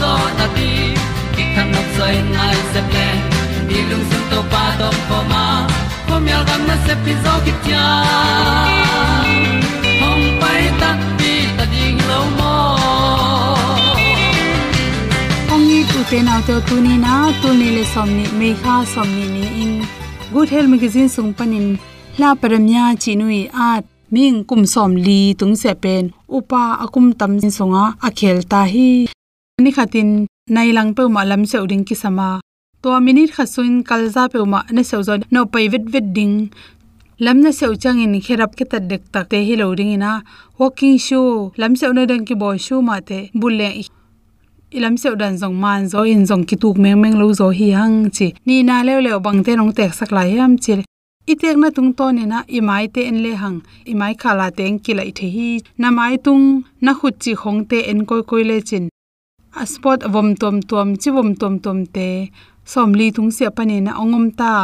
zo na ti ki kan nok sai nai se ple ni lung sun to pa to pa ma. Ko myal gam na se pi zo ki tia hom pai ta ti ta ding lo mo ong ni tu te na te tu ni na tu ni le som ni me kha som ni ni in. Good health magazine sung panin la paramya chinui at ming kum som li tung se pen upa akum tam songa akhel ta hi ani khatin nai lang pe ma lam se uding ki sama to minute khasuin kalza pe ma ne se zo no pai vet vet ding. Lam na seu chang in kherap ke ta dek tak te hi lo ding ina. Walking shoe, lam seu na dang ki boy shoe ma te bulle ilam seu dan zong man zo in zong ki tuk meng meng lo zo hi hang chi. Ni na le le bang te nong tek sak lai ham chi. Itek na tung to ni na i mai te en le hang. I mai khala teng ki lai the hi. Na mai tung na khut chi khong te en koi koi le chin a spot vom tom tom, chi vom tom tom te. Som li tung se pani na ongom ta.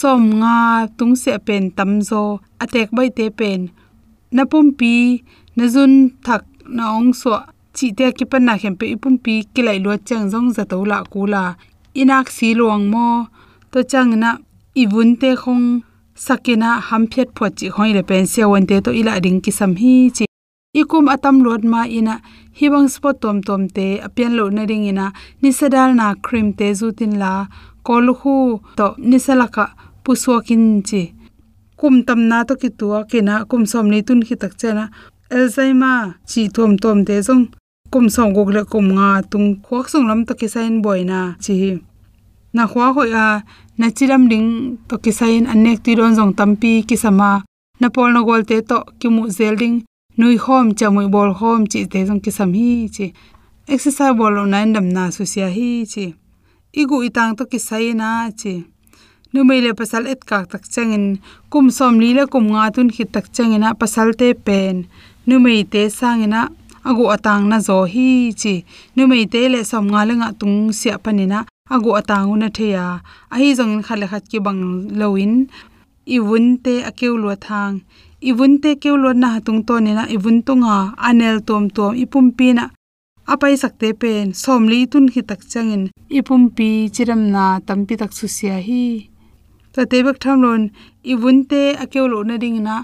Som nga tung se pen tam zo, atek bai te pen. Na pum pi, na zun thak na ong so, chi te ki pan na khem pe ipum pi, ki lai lo chang zong za to la ku la. Inak si luang mo, to chang na ibun te khong. Sakena ham phet pho chi hoi le pen se won te to ila ding ki sam hi chi ikum atam lot ma ina, hibang spot tom tom te, apian lo na ring ina nisadal na cream te zutin la, kolhu to nisalaka puswakin chi. Kum tam na to ki tua ke na kum som ni tun ki tak chena elzaima chi tom tom te zong, kum som gok le kum nga tung khok sung lam to ki sain boina chi. Na khwa hoi a, na chiram ding to ki sain anek ti ron jong tampi ki sama na pol na gol te to ki mu zel ding nui khom chamui bol khom, chi te jong ki sam hi, chi exercise bol lo nine dam na su sia hi, chi igu itang to ki sai na, chi nu mei le pasal et kak tak changin kum som li le kum nga tun khit tak changina pasal te pen. Nu mei te sangina agu atang na zo hi, chi nu mei te le som nga le nga tung sia panina agu atang una theya a hi jong khale khat ki bang loin i wun te akeu lo thang i wun te keu lo na tung to ni na i wun tunga anel tom ipum pi na, apai sakte pen somli tun hi tak changin, ipum pi chiram na tampi tak su sia hi. Ta te bak tham lon i wun te akeu lo na ding na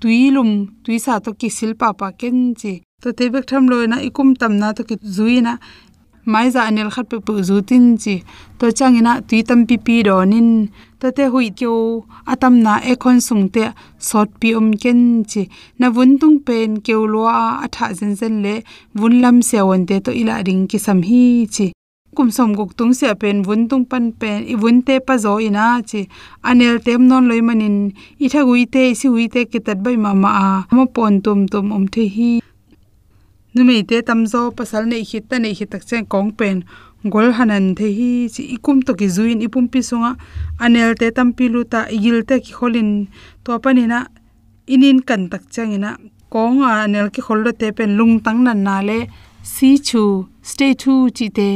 tuilum tuisa to ki sil pa pa ken chi. To te bek tham lo na, ikum tam na to ki zuina mai za anel khat pe pu zu tin chi. To changina tui tam pi pi ronin to tate hui kyo atam na e khon sung te sot pi om ken chi. Na vun tung pen kyo lo a atha zen zen le vun lam se won te to ila ring ki sam hi chi. Kum som gok tung se pen vun tung pan pen, i vun te pa zo ina chi. Anel tem non loi manin, i tha gui te si hui te ki tat bai ma ma a. Ma pon tum tum om the hi. Numei te tamzo pasal nei hit ta nei hit tak chen kong pen gol hanan the hi chi ikum to ki zuin ipum pi songa anel te tampi lu ta igil te ki kholin to panina inin kan tak changina. Kong anel ki khollo te pen lung tang nan na le. Si chu, stay tu chi te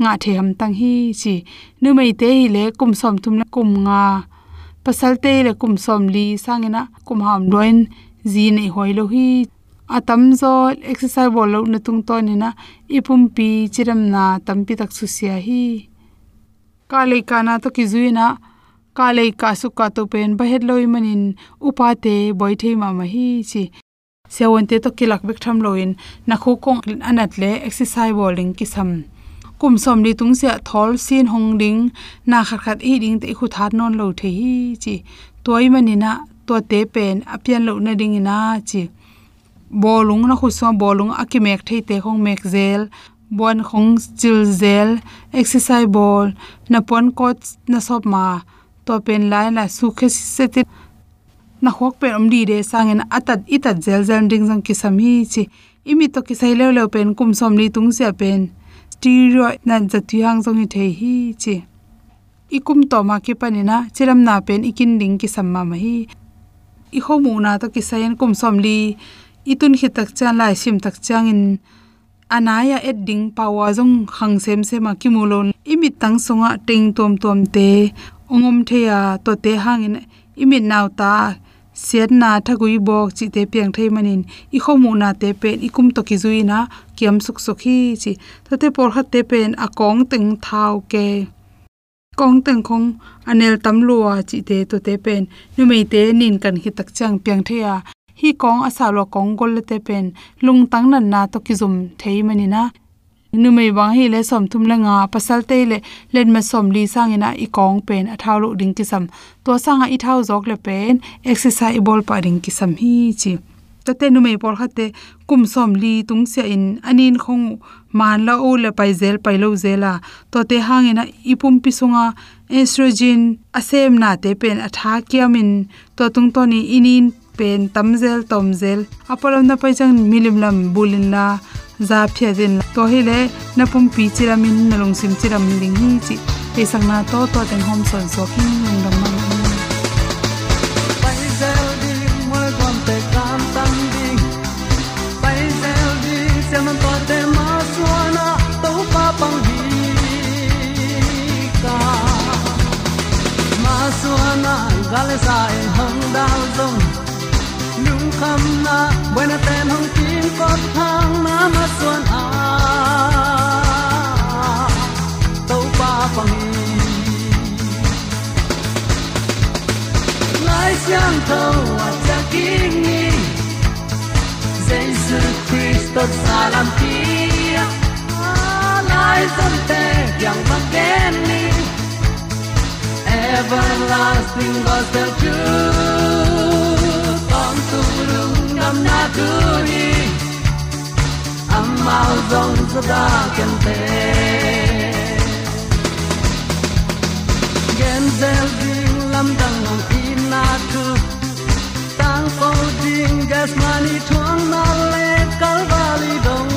nga the ham tang hi chi. Nu mai te hi le kum som tum na kum nga. Pasal te le kum som li sangina. Kum ham roin zi nei hoi lo hi atam zo exercise bol lo na tung to ni na ipum pi chiram na tampi tak su sia hi ka le ka na to ki zuina ka le ka su ka to pen ba het loi manin upa te boi the ma ma hi chi. Sewon te to kilak bek tham loin, na khu kong anat le exercise bowling ki sam kum som li tung sia thol sin hong ding, na khat khat i ding te khu that non lo the hi chi. Toy manina to te pen apian lo na ding ina chi bolung na khuswa bolung akimek thei te khong mek zel bon khong chil zel exercise ball na pon ko na sop ma to pen lai la su khe se na hok pe om di de sangen, atat itat zel zel ding jang kisami chi imi to kisai le le pen kum som ni tung sia pen stereo, na jati hang jong hi thei hi chi. Ikum to ma ki panina chiram na pen ikin ding ki samma ma hi. I khomu na to kisai sayen kum som li itun hi tak chan lai sim tak chang in anaya edding pawa jong khang sem se ma ki mulon imi tang songa ting tom tom te ongom theya to te hangin imi naw ta siat na thagui bok chi te piang thei manin. I khomu na te pen i kum to ki zui na kiam suk suk hi chi. To te por khat te pen a kong teng thau ke. Kong teng khong anel tam lua chi te to te pen. Nu mei te nin kan hi tak chang piang theya hi kong asalo kong gol te pen. Lung tang nan na to kizum thei mani na nu mei wang hi le som thum la nga pasal te le len ma som li sang ina i kong pen, a thau lu ding ki sam to sanga i thau jok le pen, exercise bol pa ding ki sam hi chi. Tate nu mei por khate kum som li tung se in, anin khong man la o le pai zel pai lo zela to te hangena ipum pi sunga estrogen asem na te pen atha kiamin to tung to ni inin pen, tamzel, tomzel apolam na paijang milim lam bulin la za phya din to hi le na pum pi chiramin na long sim chiram ling hi chi. Te sang na to to ten hom son so king ning dam ma Paizel di moi gom te kam tam di. Paizel di sem to te ma suana to pa pang hi ka. Ma suana gal sa hong dao zong nhung na buena tem hong tin có thang na ma suan a tàu pa pang lai xiang thâu a cha kinh ni dây dưa Christos salam pia lai som te yang bang gen ni. Everlasting gospel truth con tu lung nam na tu ni amao zong za da ken te gen zel ding lam dang ngom ti na tu tang ko ding gas mani thong na le kal vali dong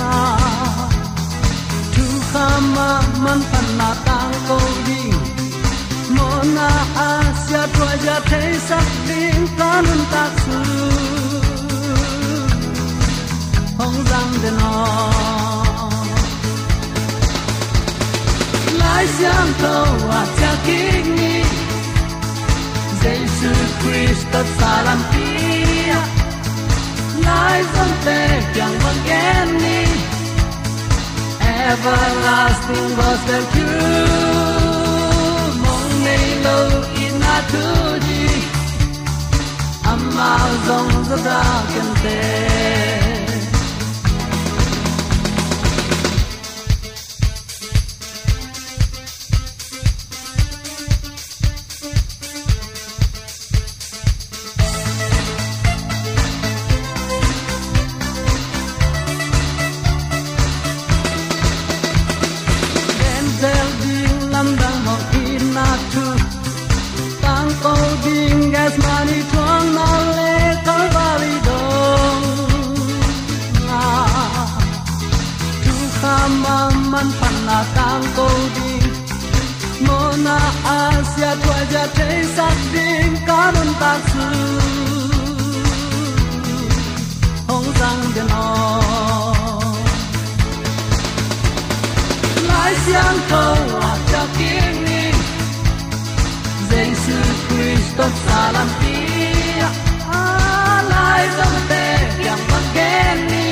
na tu khama man pan na tang ko ding na asia tua ja thei sak ding kanun tak su. Hong zang de no. Lai xiang to wa cha king ni. Jesus Christ salam pia lai zong te kyang bang gen ni. Everlasting was the truth lo in a tu di amma zong za da ken te Christ salam pia a lai dom te yang bang gen ni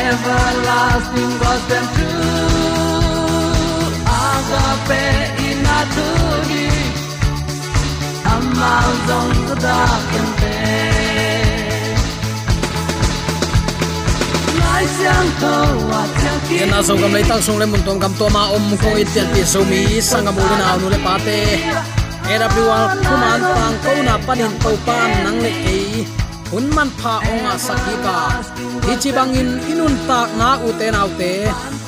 everlasting gospel truth agape ina tu ni amal dong da ken mai chang to wa chang ki na so gam lai tak sung le mun tong gam to ma om ko i tel pi so mi sangam u na nu le pa te AWR kuman pang ko na panin to pan nang le ke hun man pha onga sakika hi chi bangin inun tak na u te nau te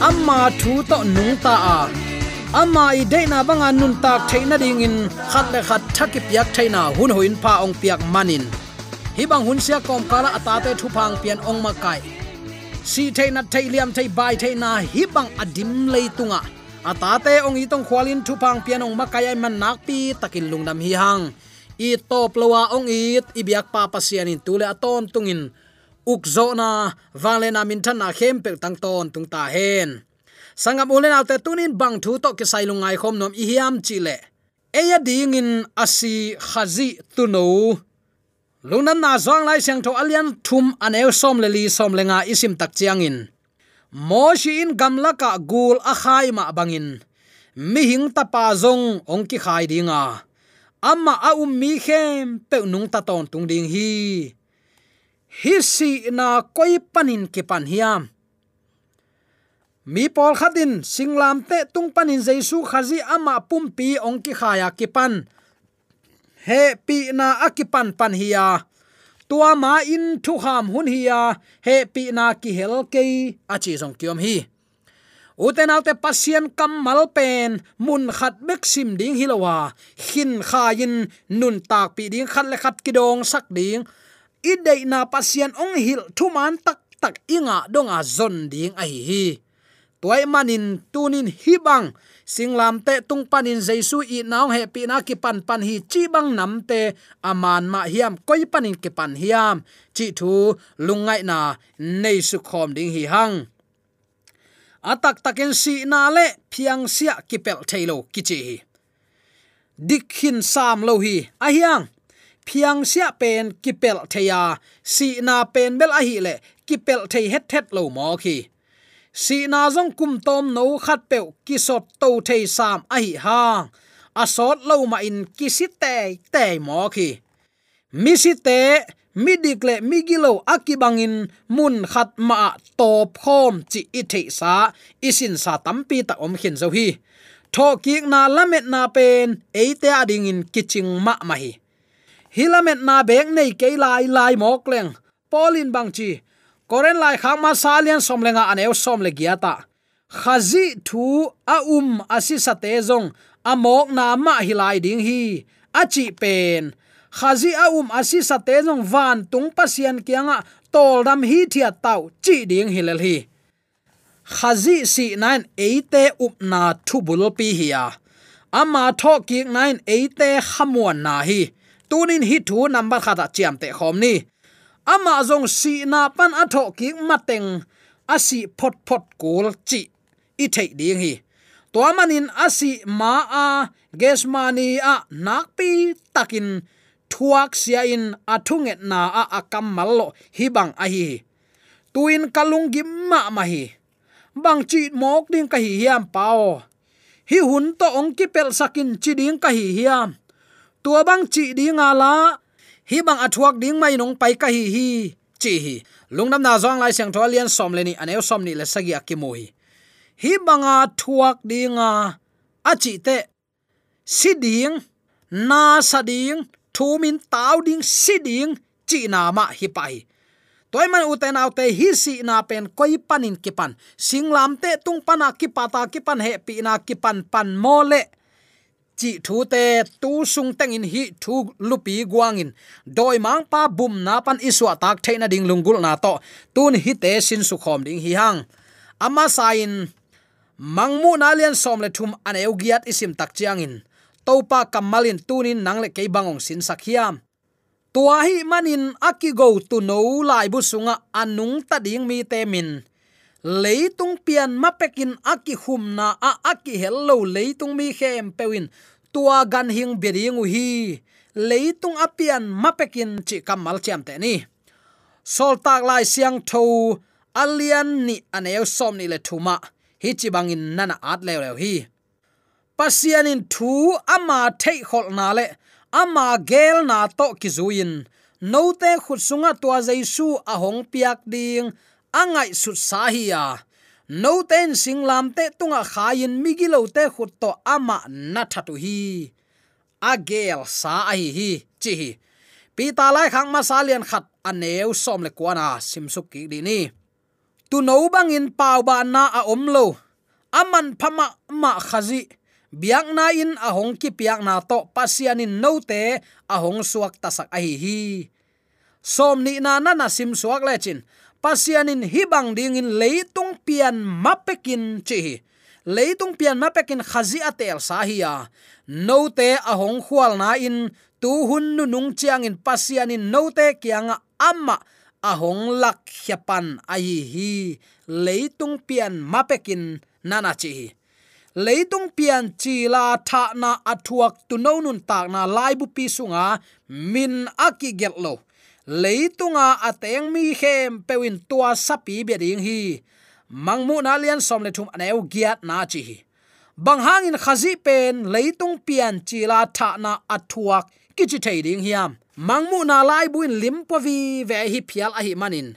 amma thu to nung ta a. Amma i de na banga nun tak theina ding in khat le khat thaki piak theina hun hoin pha ong piak manin hi bang hun sia kom kala atate thu phang pian ong ma kai si thei na thei liam thei bai thei na hi bang adim lei tunga. Atate ong i tong khwalin thu pang pian ong makaya man nak pi takin lungnam hi hang. I top lowa ong it, i biak pa pasian in tule aton tungin. Ukzo na valena min than na khem pel tang ton tung ta hen. Sangam ulen alte tunin bang thu to ke sailungai khom nom i hiam chile eya ding in asi khazi tuno no lungnam na zong lai siang tho alian thum aneu som le li som lenga isim tak chiang in. Mo shi in gamla ka gul a khai ma bangin mi hing ta pa zong ong ki khai dinga amma a um mi khem pe nung ta ton tung ding hi. Hi si na koi panin ke pan hiam. Mi pol khadin singlam te tung panin jaisu khazi ama pumpi ong ki khaya ki pan he pi na akipan pan hiya tua ma in thu ham hun hiya he pi na ki hel ke achi jong kiom hi. Uten alte pasien kamal pen, mun khat bek sim ding hilowa hin kha in, nun tak pi ding, khat le khat ki dong, sak ding. I dei na pasien ong hil thu man tak tak inga donga zon ding a hi toy manin tunin hibang singlam te tung panin jaisu i naw he pi na ki pan pan hi chi bang nam te aman ma hiam, koi panin ki pan hiam. Chi thu lungai na nei su khom ding hi hang. Atak takin si na le phiang sia ki pel thailo ki chi dikhin sam lo hi. A hiang, phiang sia pen ki pel thaya. Si na pen bel a hi le ki pel thei het het lo mo khi si na zong kum tom no khat pe ki sot to thei sam a hi hang a sot lo ma in ki si te te mo khi mi si te midik le migilo akibangin mun khat ma to phom chi i thei sa isin sa tampi ta om khin zo hi. Tho ki na lamet na pen eite ading in kiching ma ma hi. Hilamet na bek nei ke lai lai mok leng. Polin bang chi koren lai khang ma salian somlenga aneu somle giata. Khazi thu a um asi sate zong amok na ma hilai ding hi achi pen. Khazi a um asi sate zong van tung pasian kianga, tol dam hi thia tau chi ding hilal hi. Khazi si nine eite up na thu bul pi hiya ama tho ki nine eite khamuan na hi. Tunin hi thu number khata chiam te khom ni ama zong si na pan atho ki mateng asi phot phot kul chi, i thei ding hi. To manin asi ma a gesmani a nakpi takin, thuak sia in athunget na a akam mallo hi bang a hi. Tuin kalung gi ma ma hi. Bang chi mok ding ka hi hiam pao. Hi hun to ong ki pel sakin chi ding ka hi hiam. Tua bang chi ding ala hi bang athuak ding mai nong pai ka hi hi. Chi hi. Lungnam na zong lai siang tholian som leni aneu som ni le sagi akimoi hi. Banga thuak dinga achi te. Siding na sading thumin tau ding siding chi na ma hi pai toy man uten te hi si na pen koi panin kipan singlam te tung pana kipata kipan he pi na kipan pan mole chi thu te tu sung teng in hi thu lupi guangin. Doi mang pa bum na pan iswa tak theina ding lungul na to. Tun hi te sin su khom ding hi hang. Ama sain mangmu na lian som le thum an eu giat isim tak chiangin. Topa kamalin tunin nangle ke bangong sin sakhiam tua hi manin akigo tu no lai bu sunga anung ta ding mi te min leitung pian mapekin aki humna a aki hello leitung mi khem pewin tua gan hing bering u hi. Leitung apian mapekin chi kamal cham te ni. Sol tak lai siang tho alian ni aneu som ni le thuma hi chi bangin nana at le le hi. Pasianin thu ama thei khol na le. Ama gel na to no note khut sunga tua jaisu ahong piak ding angai sut sahia no ten singlam te tunga khayin migilo te khut to ama na thatu hi. Agel sa ai hi chi hi. Pi ta lai khang ma salian khat aneu som le kwana simsuk ki di ni. Tu no bangin pau ba na a om lo. Aman phama ma khazi biak na in ahong ki piak na to pasianin a hong suak tasak a hi hi. Som ni na na na sim suak le chin pasianin hibang dingin leitung pian mapekin chi. Leitung pian mapekin khazi atel sahia note ahong khwal na in tu hun nu nung chiang in pasianin note kianga amma ahong lak hyapan ai hi. Leitung pian mapekin nana chi. Leitung pian chi la tha na athuak tu no nun tak na lai bu pi sunga min aki get lo leitunga ateng à, à mi khem pewin tua sapi be ding hi. Mangmu na lian som le thum aneu giat na chi hi. Bang hangin khazi pen leitung pian chila tha na athuak kichi thei ding hiam. Mangmu na lai buin lim vi ve hi phial a hi manin.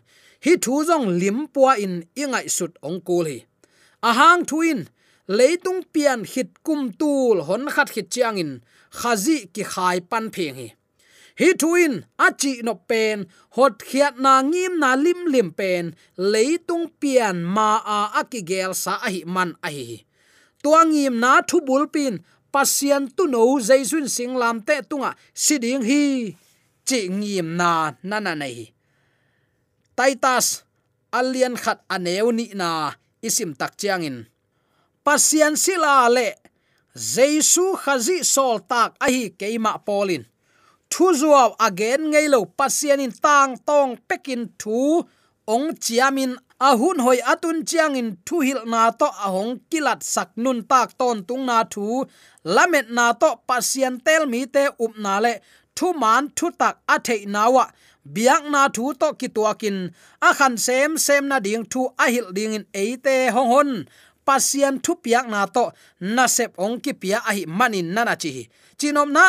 Hi thu jong lim in ingai sut ong kul hi. Ahang thuin leitung pian hit kum tul hon khat hit chiang in khazi ki khai pan pheng hi hi tuin achi no pen. Hot khiat na ngim na lim lim pen. Leitung pian ma a akigel sa ahi man ahi tuangim na thu bulpin pasian tu no jaisun singlam te tunga. Siding hi. Chi ngim na nana nei taitas alian khat aneu ni na. Isim tak chiangin pasian sila le. Jesu khazi sol tak ahi keima polin thu zuaw again ngei lo pasian in tang tong pekin thu. Ong chiamin ahun hoi atun chiang in thu hil na to ahong kilat sak nun tak ton tung na thu. Lamet na to pasian tel mi te up na le thu man thu tak a thei nawa biak na thu to ki tuakin a khan sem sem na ding thu a hil ding in eite hong hon. Pasian thu piak na to na sep ong ki pia a hi manin nana chi chinom na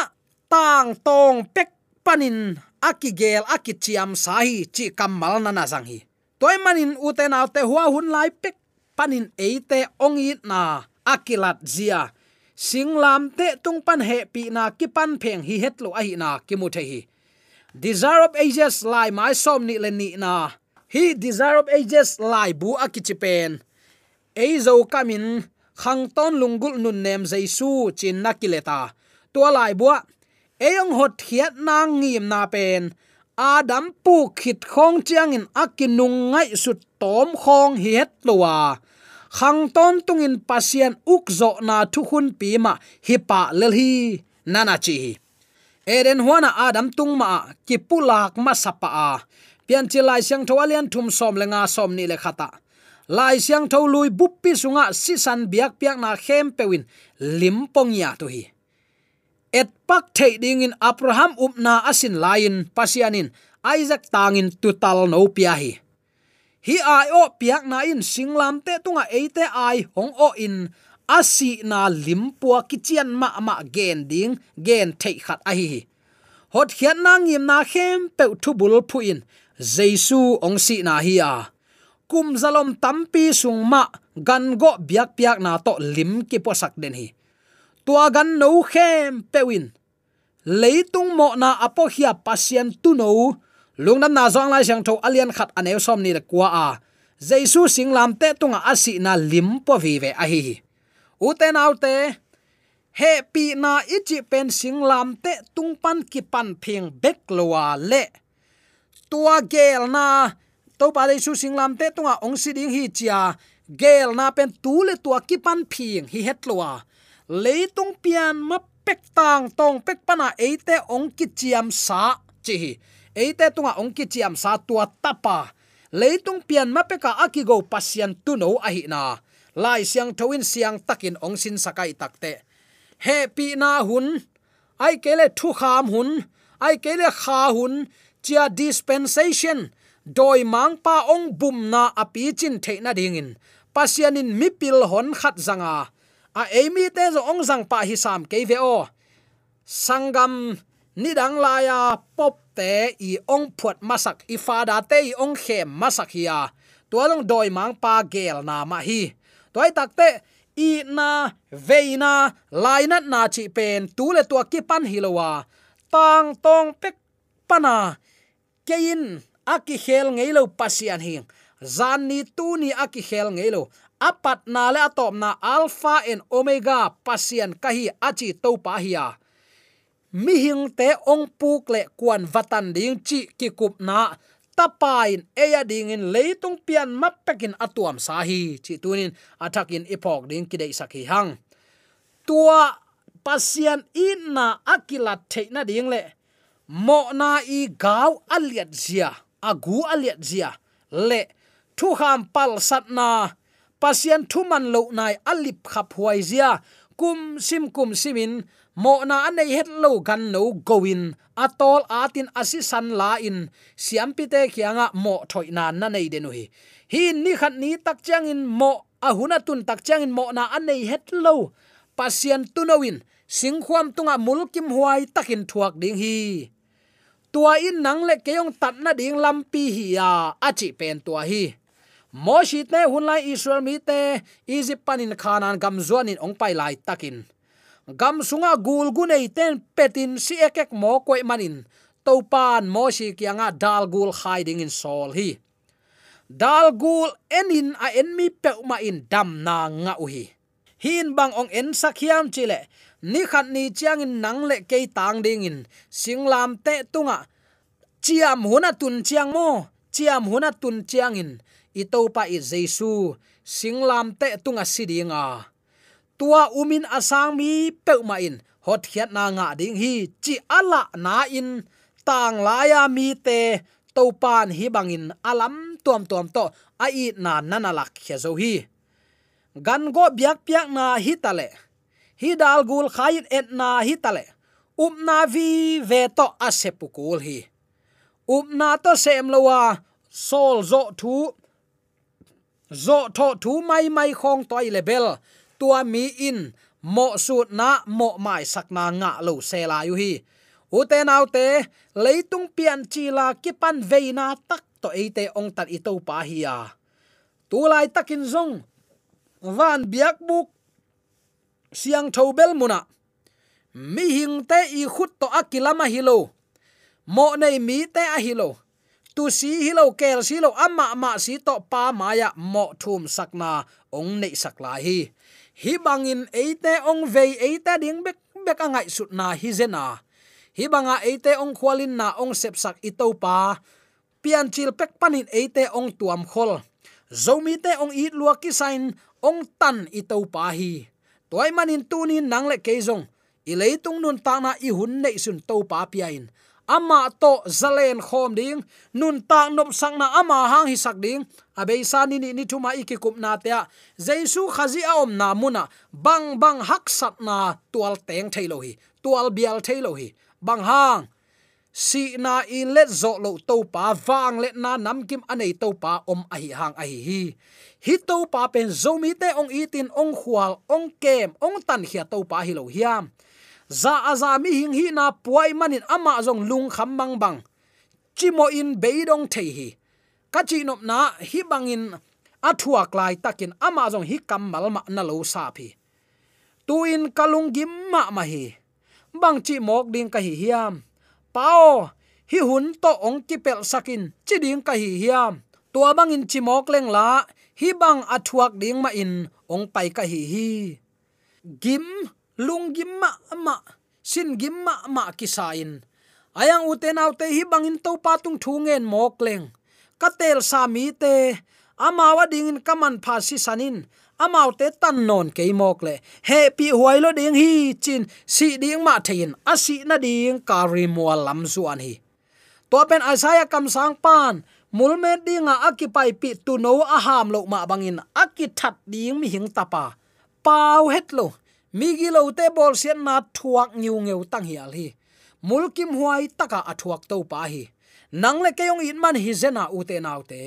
tang tong pek panin akigel akichiam sahi chi kamal na na zang hi toy manin uten autte hua hun lai pek panin eite ongi na akilat zia. Singlam te tung pan he pi na ki pan pheng hi hetlo a hi na kimute hi desire of ages lai mai som ni le ni na. Hi, desire of ages lai bu akichipen eizo kamin khangton lungul nun nem jaisu chin na to tua lai bua eyong hot hiat nang ngim na pen adam pu khit khong chiang in akinung ngai su tom khong hiet lowa khang ton tungin pasian uk zo na thu hun pi ma hi pa lel hi nana chi eren huana adam tung ma ki pulak ma sapa a pian chi lai siang thawalian thum som lenga som ni le khata lai siang tho lui buppi sunga si san biak piak na khem pewin limpong ya to hi et pak thei ding in abraham upna asin lain pasianin. Isaac tangin tutal no pia hi. Hi ai o piak na in singlam te tunga eite ai hong o in asi na limpua kichian ma ma gen ding, gen thei khat a hi hot hian na ngim na khem pe thu bul phu in. Jesu ong si na hi a. Kum zalom tampi sung ma, gan go biak piak na to lim ki posak den hi tua gan no khem, pewin. Leitung mo na apo hia pasien tu no lungnam na zong lai sang tho alian khat anew som ni kwa a. Jesu singlam te tunga asi na lim po vi ve a hi u te nau te, he pi na ichi pen singlam te tung pan ki pan phing bek lowa le. Tua gel na to pa le su singlam te tunga ong si ding hi chia. Gel na pen tu le tua ki pan phing hi het lowa leitung pian ma pek tang tong pek pana eite ong ki chiam sa. Chi eite tunga ongki chiam sa tua tapa. Leitung pian mapeka akigo pasian tuno ahi na. Lai siang thoin siang takin ong sin sakai takte. Happy na hun. Ai kele thu kham hun. Ai kele kha hun. Chia dispensation. Doi mang pa ong bum na api chin the na dingin. Pasianin mipil hon khat zanga a emi te zo ong zang pa hi sam ke ve o. Sangam nidang laya pop te i ong phuat masak, i fada te i ong khem masak hiya tualong doi mang pa gel na ma hi. Toy takte i na veina laina na chi pen, tu le tua ki pan hilowa tang tong pek pana kein aki khel ngeilo pasian hing zan ni tu ni aki khel ngeilo apat na le atom na alpha and omega pasian kahi achi to pa hiya mi hing te ong puk le kwan vatan ding chi ki kup na tapain eya ding in leitung pian mappekin atuam sahi chi tunin athakin ipok ding kidei sakhi hang. Tua pasian in na theina ding le mo na i gau aliat zia, agu aliat zia le thu ham pal sat na pasian thuman lo nai alip khap huai zia, kum sim kum simin, mo na anei het lo gan no goin atol atin asi san la in, siam pite khianga mo thoi na na nei denu hi hi ni khat ni tak chang in mo, ahuna tun tak chang in mo na anei het lo pasien tunowin sing khuam tunga mulkim huai takin thuak ding hi. Tua in nang le keong tat na ding lampi hi ya, achi pen tua hi moshi te hun lai israel mi te, egypt panin khanan gam zuanin ong pai lai takin. Gam sunga gul gunei ten petin si ekek mo koi manin. Topan moshi kianga dal gul hiding in sol hi. Dal gul enin a enmi pe ma in dam na nga uhi hin bang ong en sakhiam chile ni khat ni chiang in nang le ke tang ding in. Singlam te tunga, chiam huna tun chiang mo, chiam huna tun chiang in itopa i jesu, singlam te tunga sidinga tua umin asang mi peuma in hot hiat na nga ding hi, chi ala na in. Tang laya mi te topan hi bangin alam tuam tuam to ai na nanalak lak zo hi. Gan go biak piak na hi tale. Hi dal gul khain et na hi tale. Up na vi ve to asepukul hi. Up na to sem lowa, sol zo thu zo tho thu mai mai khong toy level tua mi in, mo su na mo mai sakna nga lo se la yu hi. Ute naute leitung pian chi la ki pan veina tak to ate ong tat i to pa hi ya tu lai takin zong, van biak buk, siang thobel muna. Mi hing te i khut to akilama hilo mo nei mi te a hilo tu si hilo kel si lo amma ma si to pa maya mo thum sakna ong nei sakla hi. Hi bangin eite ong vei eite ding bek bek angai sut na hi zena hi banga eite ong khwalin na ong sep sak i pa. Pian chil pek panin eite ong tuam khol. Zomi te ong i lua ki sign ong tan i pa hi. Toy manin tunin nang le keizong i leitung nun ta na i hun nei sun to pa piain ama to zalen khom ding. Nun ta nop sang na ama hang hi sak ding. Abei sa ni ni ni thuma ikikup na te jesu khazi a om na muna. Bang bang hak sat na tual teng thailo hi. Tual bial thailo hi. Bang hang. Si na i let zo lo to pa wang let na nam kim anei to pa om a hi hang a hi hi. Hi to pa pen zomi te ong itin ong khwal ong kem, ong tan khia to pa hi lo hiam za aza mi hing hi na puai manin ama zong lung kham bang bang. Chimo in beidong thei hi. Kachi nop na hi bangin athuak lai takin ama zong hi kamal ma na lo sa phi. Tuin kalung gim ma ma hi. Bang chi mok ding ka hi hiam. Pao, hi hun to ong ki pel sakin chi ding ka hi hiam. Tua bangin chi mok leng la, hi bang athuak ding ma in ong pai ka hi hi. Gim lung gim ma ma sin gim ma ma kisain. Ayang uten autte hi bangin to patung thungen mok leng katel sa mi te, amawa dingin kaman pha si sanin. Amau te tan non ke mok le he pi huai lo ding hi chin. Si ding ma thein. Asi na ding kari mo lam zuan hi. To pen asaya kam sang pan. Mulme dinga akipai pi tu no aham lo ma bangin. Akithat ding mi hing tapa. Pau het lo mi gi lo te bol sian na thuak niu ngeu tang hial hi. Mulkim huai taka athuak to pa hi. Nang le kayong in man hi zena u te nau te.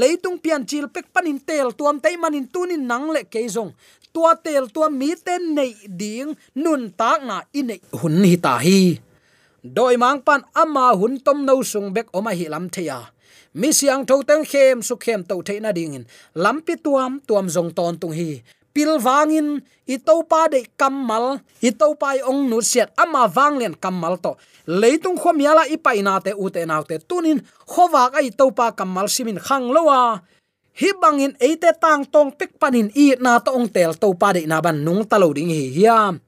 Leitung pian chil pek panin tel tuam te manin tunin nang le ke zong. Tua tel tua mi ten nei ding, nun tak na in hun hi ta hi. Doi mang pan ama hun tom no sung bek oma hi lam theya mi siang tho teng khem su khem to the na ding in. Lampi tuam tuam zong ton tung hi pil wangin i to de kamal i to pai ong nu siat ama wang len kamal to. Leitung khom yala i pai na te ute te na te. Tunin khowa ka i to kamal simin khang lowa hi bangin eite tang tong pek panin i na to ong tel to pa de na ban nung talo ding hi hiam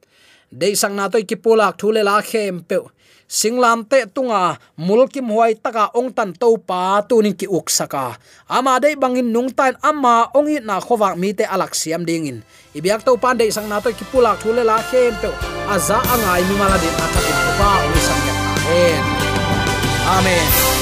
de sang na to ki pulak thule la khem pe singlam te tunga, mulkim huai taka ong tan to pa tunin ki uksaka ama dei bangin nung tan ama ong na khowa mi te alak siam dingin. Ibyak to pan dei sang na to ki pula thule la khem pe aza angai mi mala din athakin pa ong sang ya. Amen. Amen.